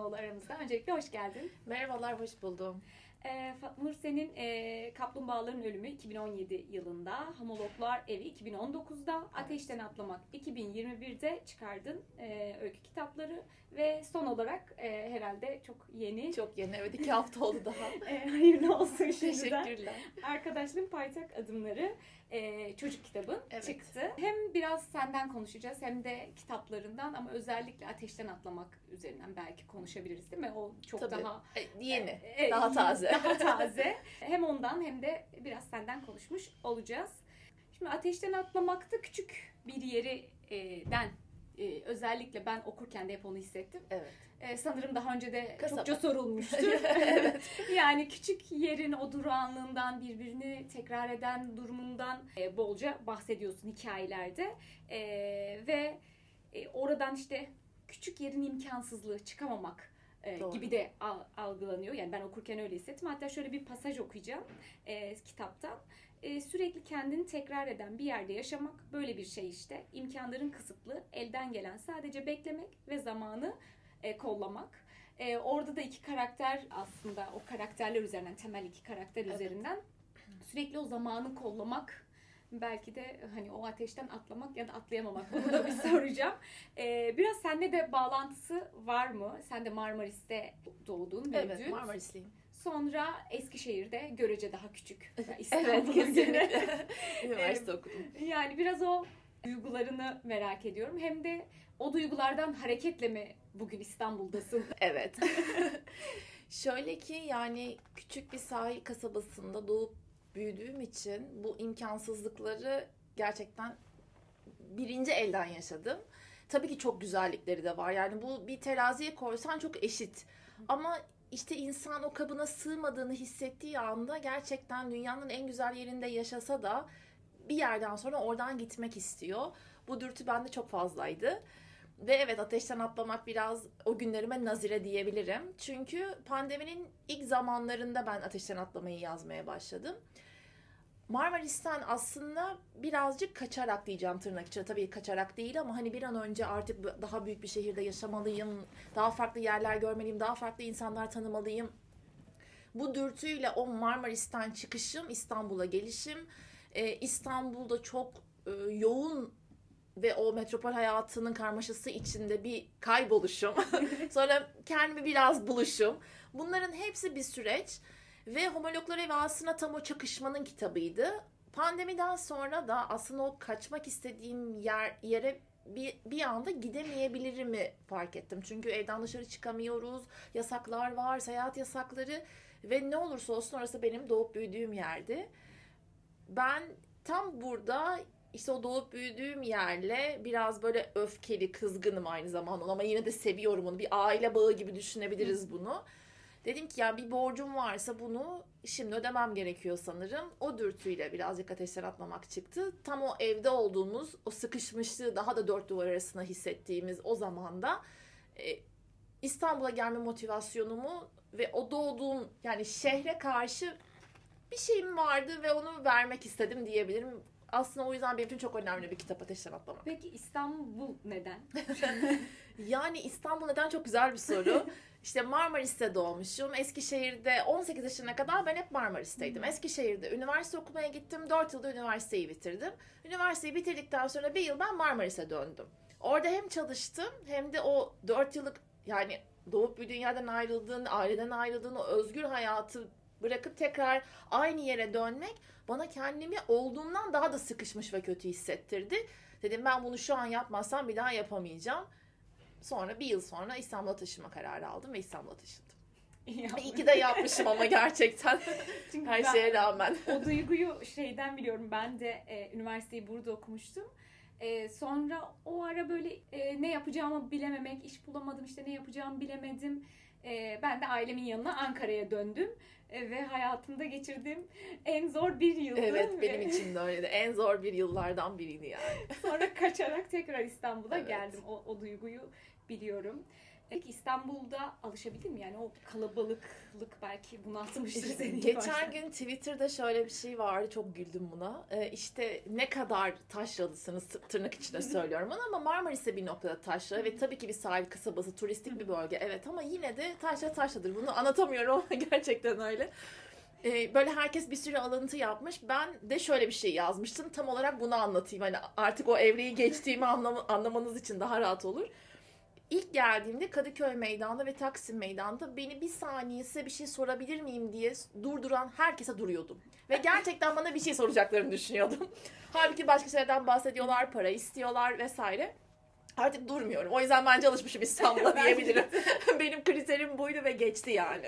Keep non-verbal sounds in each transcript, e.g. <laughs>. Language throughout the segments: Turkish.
Kaplanoğlu aramızda. Öncelikle hoş geldin. Merhabalar, hoş buldum. E, Fatma senin e, Kaplumbağaların Ölümü 2017 yılında, Homologlar Evi 2019'da, evet. Ateşten Atlamak 2021'de çıkardın e, öykü kitapları ve son olarak e, herhalde çok yeni. Çok yeni, evet iki hafta oldu daha. <laughs> e, hayırlı olsun şimdiden. Teşekkürler. Arkadaşlığın Paytak Adımları e, çocuk kitabın evet. çıktı. Hem biraz senden konuşacağız hem de kitaplarından ama özellikle Ateşten Atlamak üzerinden belki konuşabiliriz değil mi? O çok Tabii. daha e, yeni, e, daha taze. Daha <laughs> taze. hem ondan hem de biraz senden konuşmuş olacağız. Şimdi Ateşten Atlamak'ta küçük bir yerden e, özellikle ben okurken de hep onu hissettim. Evet. E, sanırım daha önce de Kasaba. çokça sorulmuştu. <laughs> evet. yani küçük yerin o durağanlığından birbirini tekrar eden durumundan e, bolca bahsediyorsun hikayelerde. E, ve e, oradan işte küçük yerin imkansızlığı çıkamamak e, gibi de algılanıyor. Yani ben okurken öyle hissettim. Hatta şöyle bir pasaj okuyacağım e, kitaptan. E, sürekli kendini tekrar eden bir yerde yaşamak böyle bir şey işte. İmkanların kısıtlı, elden gelen sadece beklemek ve zamanı e, kollamak. E, orada da iki karakter aslında o karakterler üzerinden, temel iki karakter evet. üzerinden sürekli o zamanı kollamak belki de hani o ateşten atlamak ya da atlayamamak bunu da bir <laughs> soracağım. Ee, biraz seninle de bağlantısı var mı? Sen de Marmaris'te doğdun, büyüdün. Evet, Marmarisliyim. Sonra Eskişehir'de görece daha küçük. evet, kesinlikle. <laughs> Üniversite okudum. Yani biraz o duygularını merak ediyorum. Hem de o duygulardan hareketle mi bugün İstanbul'dasın? <laughs> evet. <laughs> Şöyle ki yani küçük bir sahil kasabasında doğup büyüdüğüm için bu imkansızlıkları gerçekten birinci elden yaşadım. Tabii ki çok güzellikleri de var. Yani bu bir teraziye koysan çok eşit. Ama işte insan o kabına sığmadığını hissettiği anda gerçekten dünyanın en güzel yerinde yaşasa da bir yerden sonra oradan gitmek istiyor. Bu dürtü bende çok fazlaydı. Ve evet ateşten atlamak biraz o günlerime nazire diyebilirim. Çünkü pandeminin ilk zamanlarında ben ateşten atlamayı yazmaya başladım. Marmaris'ten aslında birazcık kaçarak diyeceğim tırnak içinde. Tabii kaçarak değil ama hani bir an önce artık daha büyük bir şehirde yaşamalıyım. Daha farklı yerler görmeliyim. Daha farklı insanlar tanımalıyım. Bu dürtüyle o Marmaris'ten çıkışım, İstanbul'a gelişim. Ee, İstanbul'da çok e, yoğun ve o metropol hayatının karmaşası içinde bir kayboluşum. <laughs> Sonra kendimi biraz buluşum. Bunların hepsi bir süreç. Ve homologlar evi aslında tam o çakışmanın kitabıydı. Pandemiden sonra da aslında o kaçmak istediğim yer yere bir, bir anda gidemeyebilirimi fark ettim. Çünkü evden dışarı çıkamıyoruz, yasaklar var, seyahat yasakları ve ne olursa olsun orası benim doğup büyüdüğüm yerdi. Ben tam burada işte o doğup büyüdüğüm yerle biraz böyle öfkeli, kızgınım aynı zamanda ama yine de seviyorum onu. Bir aile bağı gibi düşünebiliriz bunu. Dedim ki ya bir borcum varsa bunu şimdi ödemem gerekiyor sanırım. O dürtüyle birazcık ateşten atlamak çıktı. Tam o evde olduğumuz, o sıkışmışlığı daha da dört duvar arasında hissettiğimiz o zamanda e, İstanbul'a gelme motivasyonumu ve o doğduğum yani şehre karşı bir şeyim vardı ve onu vermek istedim diyebilirim. Aslında o yüzden benim için çok önemli bir kitap Ateşten Atlamak. Peki İstanbul neden? <laughs> yani İstanbul neden çok güzel bir soru. <laughs> İşte Marmaris'te doğmuşum. Eskişehir'de 18 yaşına kadar ben hep Marmaris'teydim. Eskişehir'de üniversite okumaya gittim. 4 yılda üniversiteyi bitirdim. Üniversiteyi bitirdikten sonra bir yıl ben Marmaris'e döndüm. Orada hem çalıştım hem de o 4 yıllık yani doğup bir dünyadan ayrıldığın, aileden ayrıldığın o özgür hayatı bırakıp tekrar aynı yere dönmek bana kendimi olduğumdan daha da sıkışmış ve kötü hissettirdi. Dedim ben bunu şu an yapmazsam bir daha yapamayacağım. Sonra bir yıl sonra İstanbul'a taşıma kararı aldım ve İstanbul'a taşındım. İyi ki de yapmışım ama gerçekten <laughs> Çünkü her şeye rağmen. o duyguyu şeyden biliyorum. Ben de e, üniversiteyi burada okumuştum. E, sonra o ara böyle e, ne yapacağımı bilememek, iş bulamadım işte ne yapacağımı bilemedim. E, ben de ailemin yanına Ankara'ya döndüm e, ve hayatımda geçirdiğim en zor bir yıldı. Evet benim için de öyleydi. En zor bir yıllardan biriydi yani. Sonra kaçarak tekrar İstanbul'a <laughs> evet. geldim. O, o duyguyu biliyorum. Peki İstanbul'da alışabildin mi? Yani o kalabalıklık belki bunaltmıştır seni. Geçen gün Twitter'da şöyle bir şey vardı. Çok güldüm buna. Ee, işte ne kadar taşralısınız tırnak içinde <laughs> söylüyorum onu ama Marmaris'te bir noktada taşra ve tabii ki bir sahil kasabası, turistik bir bölge. Evet ama yine de taşra taşradır. Bunu anlatamıyorum <laughs> gerçekten öyle. Ee, böyle herkes bir sürü alıntı yapmış. Ben de şöyle bir şey yazmıştım. Tam olarak bunu anlatayım. Hani artık o evreyi geçtiğimi anlam anlamanız için daha rahat olur. İlk geldiğimde Kadıköy Meydanı'nda ve Taksim Meydanı'nda beni bir saniye size bir şey sorabilir miyim diye durduran herkese duruyordum. Ve <laughs> gerçekten bana bir şey soracaklarını düşünüyordum. Halbuki başka şeylerden bahsediyorlar, para istiyorlar vesaire. Artık durmuyorum. O yüzden bence alışmışım İstanbul'a <laughs> diyebilirim. <laughs> Benim kriterim buydu ve geçti yani.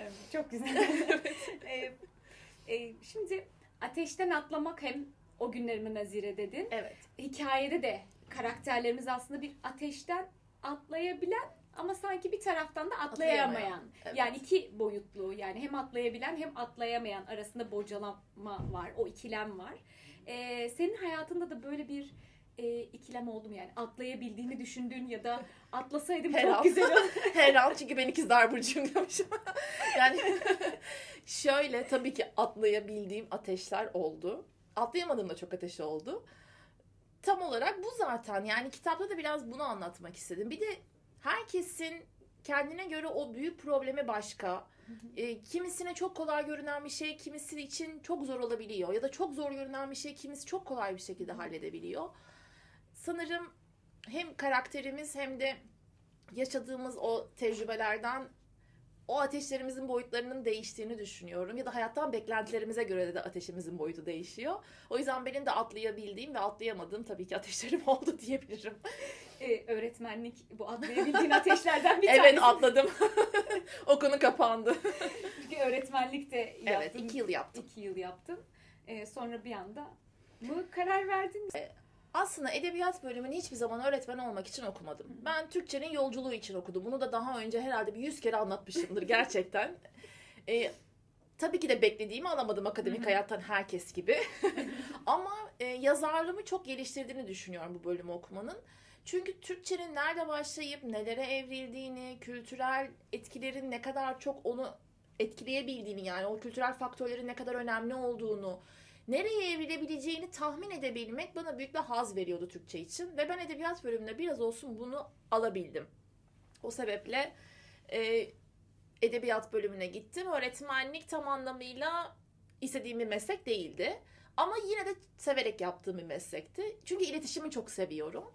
Evet, çok güzel. ee, e, şimdi ateşten atlamak hem o günlerimi nazire dedin. Evet. Hikayede de karakterlerimiz aslında bir ateşten atlayabilen ama sanki bir taraftan da atlayamayan. atlayamayan. Evet. Yani iki boyutlu yani hem atlayabilen hem atlayamayan arasında bocalama var. O ikilem var. Ee, senin hayatında da böyle bir e, ikilem oldu mu yani? Atlayabildiğini düşündüğün ya da <laughs> atlasaydım Her çok an. güzel olur. <laughs> Her an çünkü ben ikizler burcuyum demişim. <laughs> yani şöyle tabii ki atlayabildiğim ateşler oldu. Atlayamadığım da çok ateş oldu. Tam olarak bu zaten. Yani kitapta da biraz bunu anlatmak istedim. Bir de herkesin kendine göre o büyük problemi başka. E, kimisine çok kolay görünen bir şey kimisi için çok zor olabiliyor. Ya da çok zor görünen bir şey kimisi çok kolay bir şekilde halledebiliyor. Sanırım hem karakterimiz hem de yaşadığımız o tecrübelerden o ateşlerimizin boyutlarının değiştiğini düşünüyorum. Ya da hayattan beklentilerimize göre de ateşimizin boyutu değişiyor. O yüzden benim de atlayabildiğim ve atlayamadığım tabii ki ateşlerim <laughs> oldu diyebilirim. Ee, öğretmenlik bu atlayabildiğin ateşlerden bir <laughs> tanesi. Evet atladım. <laughs> o konu kapandı. Çünkü öğretmenlik de yaptın. Evet iki yıl yaptım. İki yıl yaptın. Ee, sonra bir anda mı karar verdin? Ee, aslında edebiyat bölümünü hiçbir zaman öğretmen olmak için okumadım. Ben Türkçenin yolculuğu için okudum. Bunu da daha önce herhalde bir yüz kere anlatmışımdır <laughs> gerçekten. ee, tabii ki de beklediğimi alamadım akademik hayattan herkes gibi. <laughs> Ama e, yazarlığımı çok geliştirdiğini düşünüyorum bu bölümü okumanın. Çünkü Türkçenin nerede başlayıp nelere evrildiğini, kültürel etkilerin ne kadar çok onu etkileyebildiğini yani o kültürel faktörlerin ne kadar önemli olduğunu, nereye evrilebileceğini tahmin edebilmek bana büyük bir haz veriyordu Türkçe için. Ve ben edebiyat bölümünde biraz olsun bunu alabildim. O sebeple e, edebiyat bölümüne gittim. Öğretmenlik tam anlamıyla istediğim bir meslek değildi. Ama yine de severek yaptığım bir meslekti. Çünkü iletişimi çok seviyorum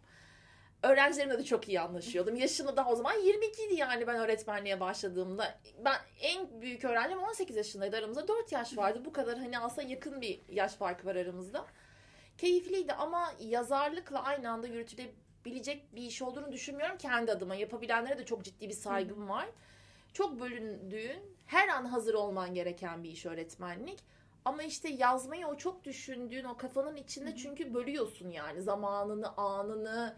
öğrencilerimle de çok iyi anlaşıyordum. Yaşını da o zaman 22 idi yani ben öğretmenliğe başladığımda. Ben en büyük öğrencim 18 yaşındaydı. Aramızda 4 yaş vardı. Bu kadar hani aslında yakın bir yaş farkı var aramızda. Keyifliydi ama yazarlıkla aynı anda yürütülebilecek bir iş olduğunu düşünmüyorum kendi adıma. Yapabilenlere de çok ciddi bir saygım var. Çok bölündüğün, her an hazır olman gereken bir iş öğretmenlik. Ama işte yazmayı o çok düşündüğün o kafanın içinde çünkü bölüyorsun yani zamanını, anını,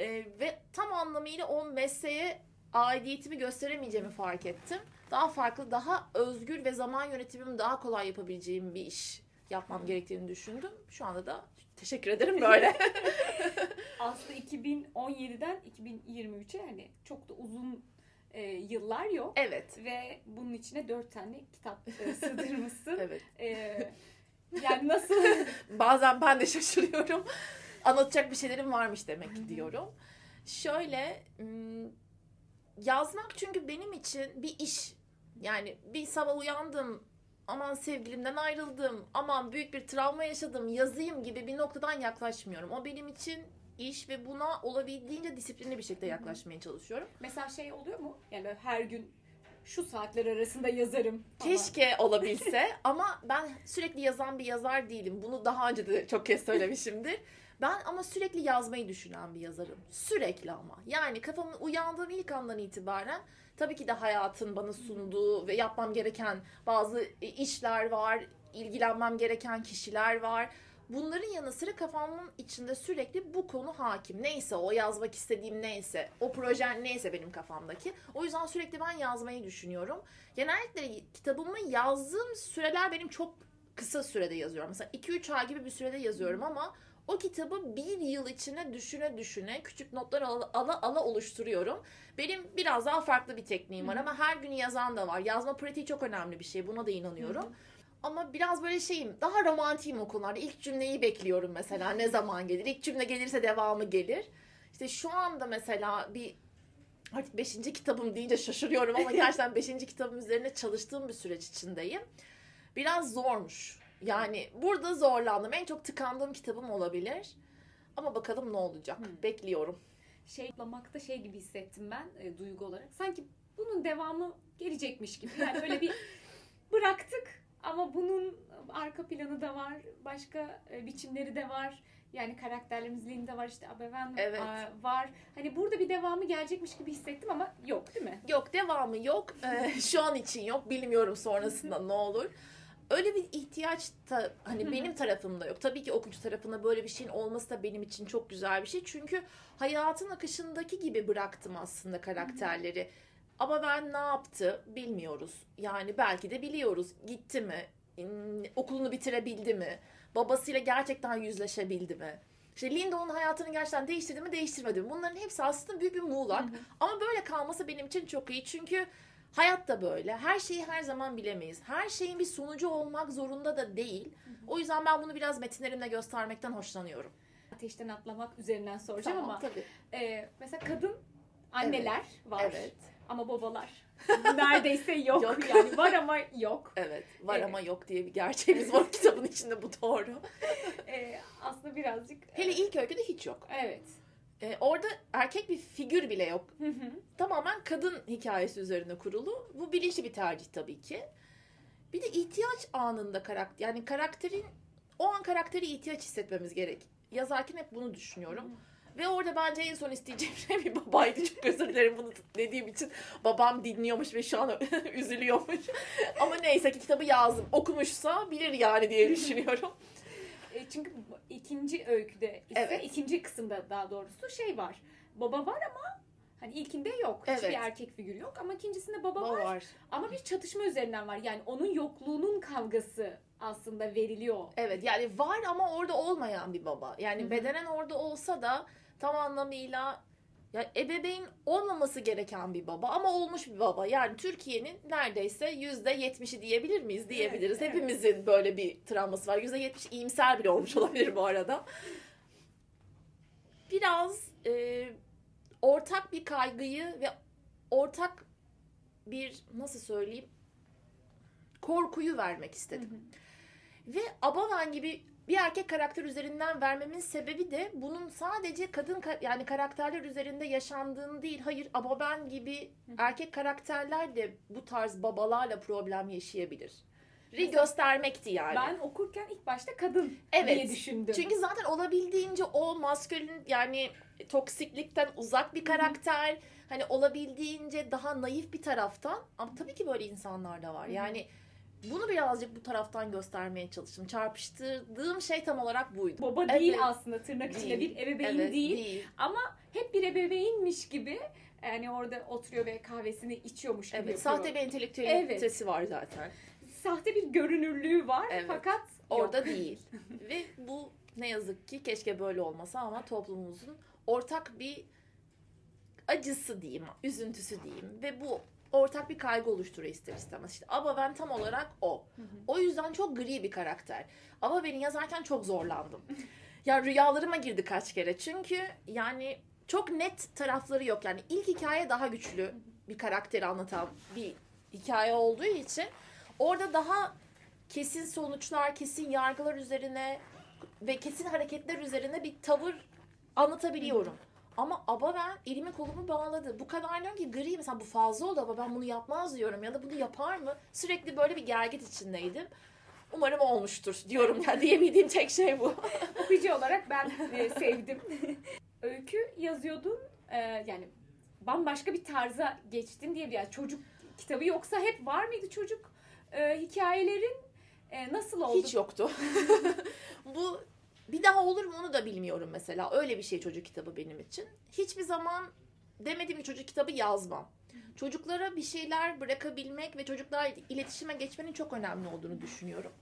e, ve tam anlamıyla o mesleğe aidiyetimi gösteremeyeceğimi fark ettim. Daha farklı, daha özgür ve zaman yönetimimi daha kolay yapabileceğim bir iş yapmam gerektiğini düşündüm. Şu anda da teşekkür ederim böyle. <laughs> <laughs> Aslında 2017'den 2023'e hani çok da uzun e, yıllar yok. Evet. Ve bunun içine dört tane kitap e, sığdırmışsın. <laughs> evet. E, yani nasıl? Bazen ben de şaşırıyorum anlatacak bir şeylerim varmış demek ki diyorum. Şöyle yazmak çünkü benim için bir iş. Yani bir sabah uyandım, aman sevgilimden ayrıldım, aman büyük bir travma yaşadım, yazayım gibi bir noktadan yaklaşmıyorum. O benim için iş ve buna olabildiğince disiplinli bir şekilde yaklaşmaya çalışıyorum. Mesela şey oluyor mu? Yani her gün şu saatler arasında yazarım. Keşke olabilse <laughs> ama ben sürekli yazan bir yazar değilim. Bunu daha önce de çok kez söylemişimdir. <laughs> Ben ama sürekli yazmayı düşünen bir yazarım. Sürekli ama. Yani kafamı uyandığım ilk andan itibaren tabii ki de hayatın bana sunduğu ve yapmam gereken bazı e, işler var, ilgilenmem gereken kişiler var. Bunların yanı sıra kafamın içinde sürekli bu konu hakim. Neyse o yazmak istediğim neyse, o proje neyse benim kafamdaki. O yüzden sürekli ben yazmayı düşünüyorum. Genellikle kitabımı yazdığım süreler benim çok kısa sürede yazıyorum. Mesela 2-3 ay gibi bir sürede yazıyorum ama O kitabı bir yıl içine düşüne düşüne küçük notlar ala ala, ala oluşturuyorum. Benim biraz daha farklı bir tekniğim var ama her gün yazan da var. Yazma pratiği çok önemli bir şey. Buna da inanıyorum. Ama biraz böyle şeyim, daha romantiyim o konularda. İlk cümleyi bekliyorum mesela ne zaman gelir. İlk cümle gelirse devamı gelir. İşte şu anda mesela bir artık beşinci kitabım deyince şaşırıyorum ama <laughs> gerçekten beşinci kitabım üzerine çalıştığım bir süreç içindeyim. Biraz zormuş. Yani burada zorlandım. En çok tıkandığım kitabım olabilir. Ama bakalım ne olacak. Hmm. Bekliyorum. Şey yapmakta şey gibi hissettim ben e, duygu olarak. Sanki bunun devamı gelecekmiş gibi. Yani öyle bir <laughs> bıraktık ama bunun arka planı da var. Başka e, biçimleri de var. Yani karakterlerimizin de var işte Abeven Evet. e, var. Hani burada bir devamı gelecekmiş gibi hissettim ama yok değil mi? Yok devamı yok. Ee, şu an için yok. Bilmiyorum sonrasında <laughs> ne olur. Öyle bir ihtiyaç da hani benim tarafımda yok. Tabii ki okuyucu tarafında böyle bir şeyin olması da benim için çok güzel bir şey. Çünkü hayatın akışındaki gibi bıraktım aslında karakterleri. Ama ben ne yaptı bilmiyoruz. Yani belki de biliyoruz. Gitti mi? Okulunu bitirebildi mi? Babasıyla gerçekten yüzleşebildi mi? İşte Linda onun hayatını gerçekten değiştirdi mi değiştirmedi mi? Bunların hepsi aslında büyük bir muğlak. Ama böyle kalması benim için çok iyi. Çünkü hayat da böyle. Her şeyi her zaman bilemeyiz. Her şeyin bir sonucu olmak zorunda da değil. O yüzden ben bunu biraz metinlerimle göstermekten hoşlanıyorum. Ateşten atlamak üzerinden soracağım Tamam, ama tabii. e, mesela kadın anneler var Evet. ama babalar <laughs> neredeyse yok. Yok. Yani var ama yok. Evet. Var Evet. ama yok diye bir gerçeğimiz var kitabın içinde bu doğru. E, aslında birazcık e, Hele ilk öyküde hiç yok. evet. Ee, orada erkek bir figür bile yok. Hı hı. Tamamen kadın hikayesi üzerine kurulu. Bu bilinçli bir tercih tabii ki. Bir de ihtiyaç anında karakter yani karakterin o an karakteri ihtiyaç hissetmemiz gerek. Yazarken hep bunu düşünüyorum. Ve orada bence en son isteyeceğim şey bir babaydı. Çok özür dilerim bunu dediğim için. Babam dinliyormuş ve şu an <laughs> üzülüyormuş. Ama neyse ki kitabı yazdım. Okumuşsa bilir yani diye <laughs> düşünüyorum. E, çünkü ikinci öyküde ise Evet. ikinci kısımda daha doğrusu şey var. Baba var ama hani ilkinde yok. Hiçbir Evet. erkek figürü yok ama ikincisinde baba O var. var. Ama bir çatışma üzerinden var. Yani onun yokluğunun kavgası aslında veriliyor. Evet yani var ama orada olmayan bir baba. Yani Hı hı. bedenen orada olsa da tam anlamıyla ya ebeveyn olmaması gereken bir baba ama olmuş bir baba. Yani Türkiye'nin neredeyse yüzde yetmişi diyebilir miyiz? Diyebiliriz. Evet, evet. Hepimizin böyle bir travması var. Yüzde yetmiş iyimser bile olmuş olabilir bu arada. Biraz e, ortak bir kaygıyı ve ortak bir nasıl söyleyeyim korkuyu vermek istedim. Ve Abavan gibi bir erkek karakter üzerinden vermemin sebebi de bunun sadece kadın ka- yani karakterler üzerinde yaşandığını değil. Hayır Abavan gibi erkek karakterler de bu tarz babalarla problem yaşayabilir. Ri göstermekti yani. Ben okurken ilk başta kadın Evet. diye düşündüm. Çünkü zaten olabildiğince o maskülin yani toksiklikten uzak bir karakter. Hani olabildiğince daha naif bir taraftan. Ama tabii ki böyle insanlar da var. Hı hı. Yani bunu birazcık bu taraftan göstermeye çalıştım. Çarpıştırdığım şey tam olarak buydu. baba Evet. değil aslında tırnak içinde Değil. bir ebeveyn Evet, değil. Ama hep bir ebeveynmiş gibi yani orada oturuyor ve kahvesini içiyormuş gibi Evet, yapıyor. sahte bir entelektüelitesi Evet. var zaten. Sahte bir görünürlüğü var Evet. fakat Orada yok. değil. <laughs> Ve bu ne yazık ki keşke böyle olmasa ama toplumumuzun ortak bir acısı diyeyim, üzüntüsü diyeyim ve bu ortak bir kaygı oluşturuyor ister istemez. İşte Abaven tam olarak o. Hı hı. O yüzden çok gri bir karakter. Abaven'i yazarken çok zorlandım. <laughs> ya rüyalarıma girdi kaç kere. Çünkü yani çok net tarafları yok. Yani ilk hikaye daha güçlü bir karakteri anlatan bir hikaye olduğu için orada daha kesin sonuçlar, kesin yargılar üzerine ve kesin hareketler üzerine bir tavır anlatabiliyorum. Ama aba ben elimi kolumu bağladı. Bu kadar diyorum ki gri mesela bu fazla oldu ama ben bunu yapmaz diyorum ya da bunu yapar mı? Sürekli böyle bir gergit içindeydim. Umarım olmuştur diyorum ya <laughs> diyebildiğim tek şey bu. <laughs> okuyucu olarak ben e, sevdim. <laughs> Öykü yazıyordun e, yani bambaşka bir tarza geçtin diye bir yani çocuk kitabı yoksa hep var mıydı çocuk e, hikayelerin E, nasıl oldu? Hiç yoktu. bu bir daha olur mu onu da bilmiyorum mesela. Öyle bir şey çocuk kitabı benim için. Hiçbir zaman demedim ki çocuk kitabı yazmam. Çocuklara bir şeyler bırakabilmek ve çocuklar iletişime geçmenin çok önemli olduğunu düşünüyorum.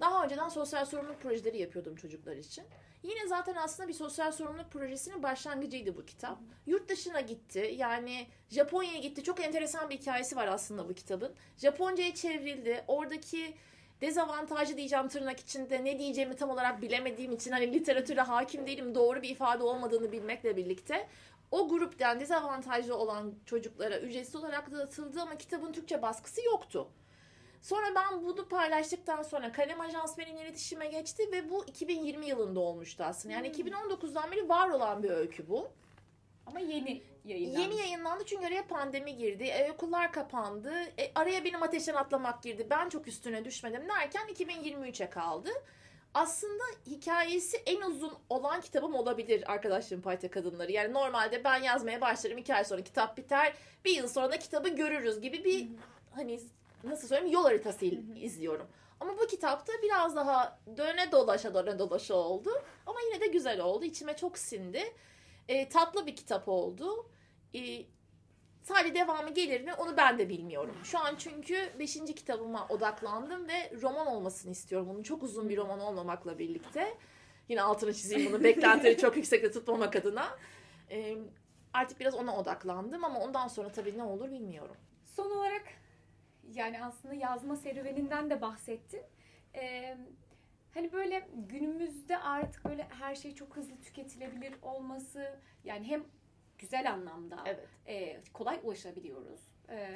Daha önceden sosyal sorumluluk projeleri yapıyordum çocuklar için. Yine zaten aslında bir sosyal sorumluluk projesinin başlangıcıydı bu kitap. Yurt dışına gitti. Yani Japonya'ya gitti. Çok enteresan bir hikayesi var aslında bu kitabın. Japonca'ya çevrildi. Oradaki dezavantajlı diyeceğim tırnak içinde ne diyeceğimi tam olarak bilemediğim için hani literatüre hakim değilim doğru bir ifade olmadığını bilmekle birlikte o gruptan dezavantajlı olan çocuklara ücretsiz olarak dağıtıldı ama kitabın Türkçe baskısı yoktu. Sonra ben bunu paylaştıktan sonra Kalem Ajans benim iletişime geçti ve bu 2020 yılında olmuştu aslında. Yani hmm. 2019'dan beri var olan bir öykü bu. Ama yeni yayınlandı. Yeni yayınlandı çünkü araya pandemi girdi. E, okullar kapandı. E, araya benim ateşten atlamak girdi. Ben çok üstüne düşmedim derken 2023'e kaldı. Aslında hikayesi en uzun olan kitabım olabilir arkadaşlarım Payta Kadınları. Yani normalde ben yazmaya başlarım. iki ay sonra kitap biter. Bir yıl sonra da kitabı görürüz gibi bir hani nasıl söyleyeyim yol haritası izliyorum. Ama bu kitapta biraz daha döne dolaşa döne dolaşa oldu. Ama yine de güzel oldu. İçime çok sindi. E, tatlı bir kitap oldu. E, sadece devamı gelir mi onu ben de bilmiyorum. Şu an çünkü 5. kitabıma odaklandım ve roman olmasını istiyorum. Bunun çok uzun bir roman olmamakla birlikte. Yine altını çizeyim bunu beklentileri çok yüksekte tutmamak adına. E, artık biraz ona odaklandım ama ondan sonra tabii ne olur bilmiyorum. Son olarak yani aslında yazma serüveninden de bahsettin. Ee, hani böyle günümüzde artık böyle her şey çok hızlı tüketilebilir olması yani hem güzel anlamda evet. e, kolay ulaşabiliyoruz. E,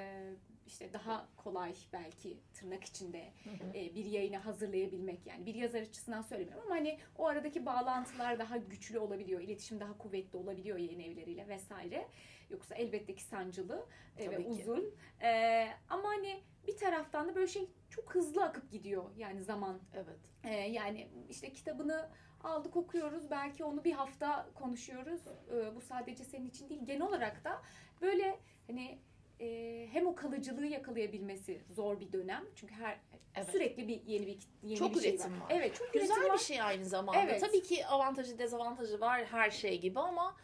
işte daha kolay belki tırnak içinde E, bir yayını hazırlayabilmek yani bir yazar açısından söylemiyorum ama hani o aradaki bağlantılar daha güçlü olabiliyor, iletişim daha kuvvetli olabiliyor yayın evleriyle vesaire. Yoksa elbette ki sancılı e, ve ki. uzun. E, ama hani bir taraftan da böyle şey çok hızlı akıp gidiyor yani zaman. Evet. E, yani işte kitabını aldık okuyoruz belki onu bir hafta konuşuyoruz. E, bu sadece senin için değil genel olarak da böyle hani e, hem o kalıcılığı yakalayabilmesi zor bir dönem. Çünkü her evet. sürekli bir yeni bir yeni çok bir şey üretim var. var. Evet, çok güzel bir şey aynı zamanda. Evet. Tabii ki avantajı, dezavantajı var her şey gibi ama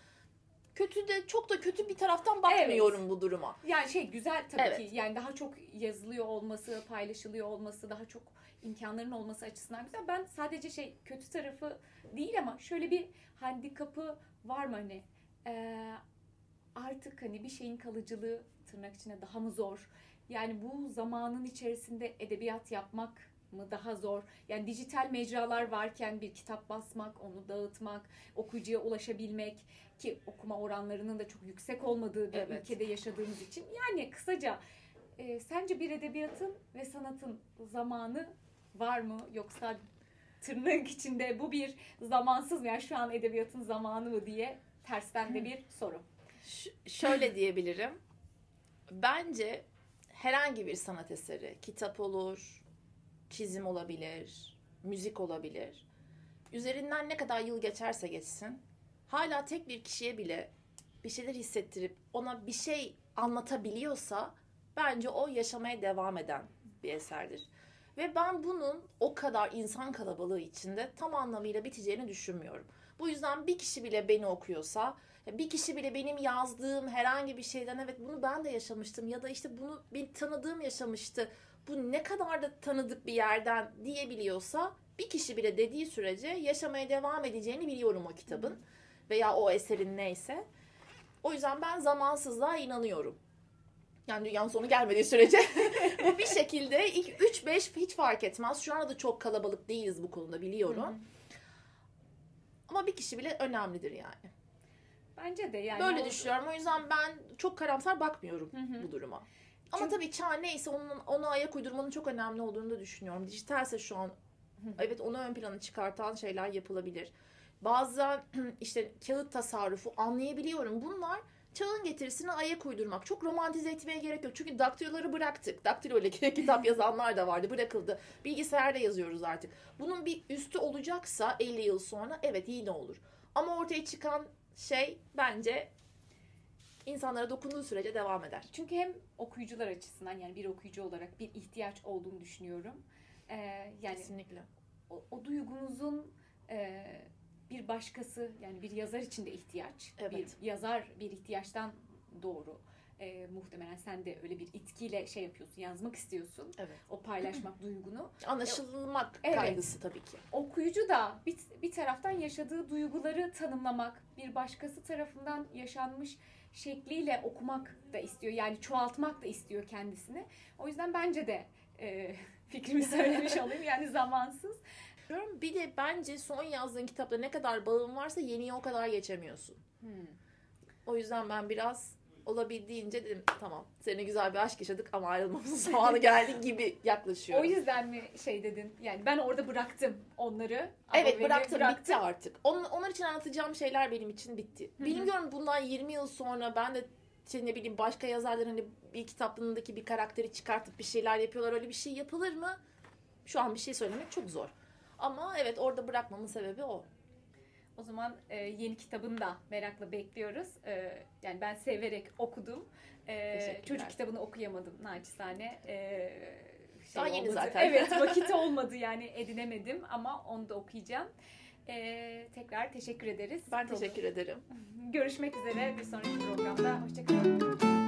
kötü de çok da kötü bir taraftan bakmıyorum evet. bu duruma. Yani şey güzel tabii evet. ki. Yani daha çok yazılıyor olması, paylaşılıyor olması, daha çok imkanların olması açısından güzel. Ben sadece şey kötü tarafı değil ama şöyle bir handikapı var mı hani? Ee, artık hani bir şeyin kalıcılığı tırnak içine daha mı zor? Yani bu zamanın içerisinde edebiyat yapmak mı daha zor? Yani dijital mecralar varken bir kitap basmak, onu dağıtmak, okuyucuya ulaşabilmek ki okuma oranlarının da çok yüksek olmadığı bir evet. ülkede yaşadığımız için. Yani kısaca e, sence bir edebiyatın ve sanatın zamanı var mı yoksa tırnak içinde bu bir zamansız mı? Yani şu an edebiyatın zamanı mı diye tersten de bir soru. Ş- şöyle diyebilirim. Bence herhangi bir sanat eseri, kitap olur, çizim olabilir, müzik olabilir. Üzerinden ne kadar yıl geçerse geçsin, hala tek bir kişiye bile bir şeyler hissettirip ona bir şey anlatabiliyorsa bence o yaşamaya devam eden bir eserdir. Ve ben bunun o kadar insan kalabalığı içinde tam anlamıyla biteceğini düşünmüyorum. Bu yüzden bir kişi bile beni okuyorsa, bir kişi bile benim yazdığım herhangi bir şeyden evet bunu ben de yaşamıştım ya da işte bunu bir tanıdığım yaşamıştı. Bu ne kadar da tanıdık bir yerden diyebiliyorsa bir kişi bile dediği sürece yaşamaya devam edeceğini biliyorum o kitabın veya o eserin neyse. O yüzden ben zamansızlığa inanıyorum. Yani dünyanın sonu gelmediği sürece bu <laughs> bir şekilde ilk 3-5 hiç fark etmez. Şu anda da çok kalabalık değiliz bu konuda biliyorum. Hı-hı. Ama bir kişi bile önemlidir yani. Bence de yani. Böyle o... düşünüyorum. O yüzden ben çok karamsar bakmıyorum Hı-hı. bu duruma. Ama Çünkü... tabii çağ neyse onun, ona ayak uydurmanın çok önemli olduğunu da düşünüyorum. Dijitalse şu an evet onu ön plana çıkartan şeyler yapılabilir. Bazen <clears throat> işte kağıt tasarrufu anlayabiliyorum. Bunlar çağın getirisine ayak uydurmak. Çok romantize etmeye gerek yok. Çünkü daktiloları bıraktık. Daktilo ile <laughs> kitap yazanlar da vardı. Bırakıldı. Bilgisayarda yazıyoruz artık. Bunun bir üstü olacaksa 50 yıl sonra evet yine olur. Ama ortaya çıkan şey bence insanlara dokunduğu sürece devam eder. Çünkü hem okuyucular açısından yani bir okuyucu olarak bir ihtiyaç olduğunu düşünüyorum. Ee, yani Kesinlikle. O, o duygunuzun e, bir başkası yani bir yazar için de ihtiyaç. Evet. Bir yazar bir ihtiyaçtan doğru. E, muhtemelen sen de öyle bir itkiyle şey yapıyorsun, yazmak istiyorsun. Evet. O paylaşmak <clears throat> duygunu. Anlaşılmak Evet. kaygısı tabii ki. Okuyucu da bir, bir taraftan yaşadığı duyguları tanımlamak, bir başkası tarafından yaşanmış şekliyle okumak da istiyor. Yani çoğaltmak da istiyor kendisini. O yüzden bence de e, <laughs> fikrimi söylemiş <laughs> olayım. Yani zamansız. Diyorum. Bir de bence son yazdığın kitapta ne kadar bağın varsa yeniye o kadar geçemiyorsun. Hmm. O yüzden ben biraz olabildiğince dedim tamam seninle güzel bir aşk yaşadık ama ayrılmamızın zamanı geldi <laughs> gibi O yaklaşıyorum. yüzden mi şey dedin? Yani ben orada bıraktım onları. Evet beni bıraktım, bitti artık. On, onlar için anlatacağım şeyler benim için bitti. Hı hı. Bilmiyorum bundan 20 yıl sonra ben de işte ne bileyim başka yazarların hani bir kitaplarındaki bir karakteri çıkartıp bir şeyler yapıyorlar. Öyle bir şey yapılır mı? Şu an bir şey söylemek çok zor. Ama evet orada bırakmamın sebebi o. O zaman e, yeni kitabını da merakla bekliyoruz. E, yani ben severek okudum. E, çocuk kitabını okuyamadım naçizane. E, şey Daha yeni olmadı. zaten. Evet <laughs> vakit olmadı yani edinemedim ama onu da okuyacağım. E, tekrar teşekkür ederiz. Ben teşekkür ederim. Görüşmek üzere bir sonraki programda. Hoşçakalın.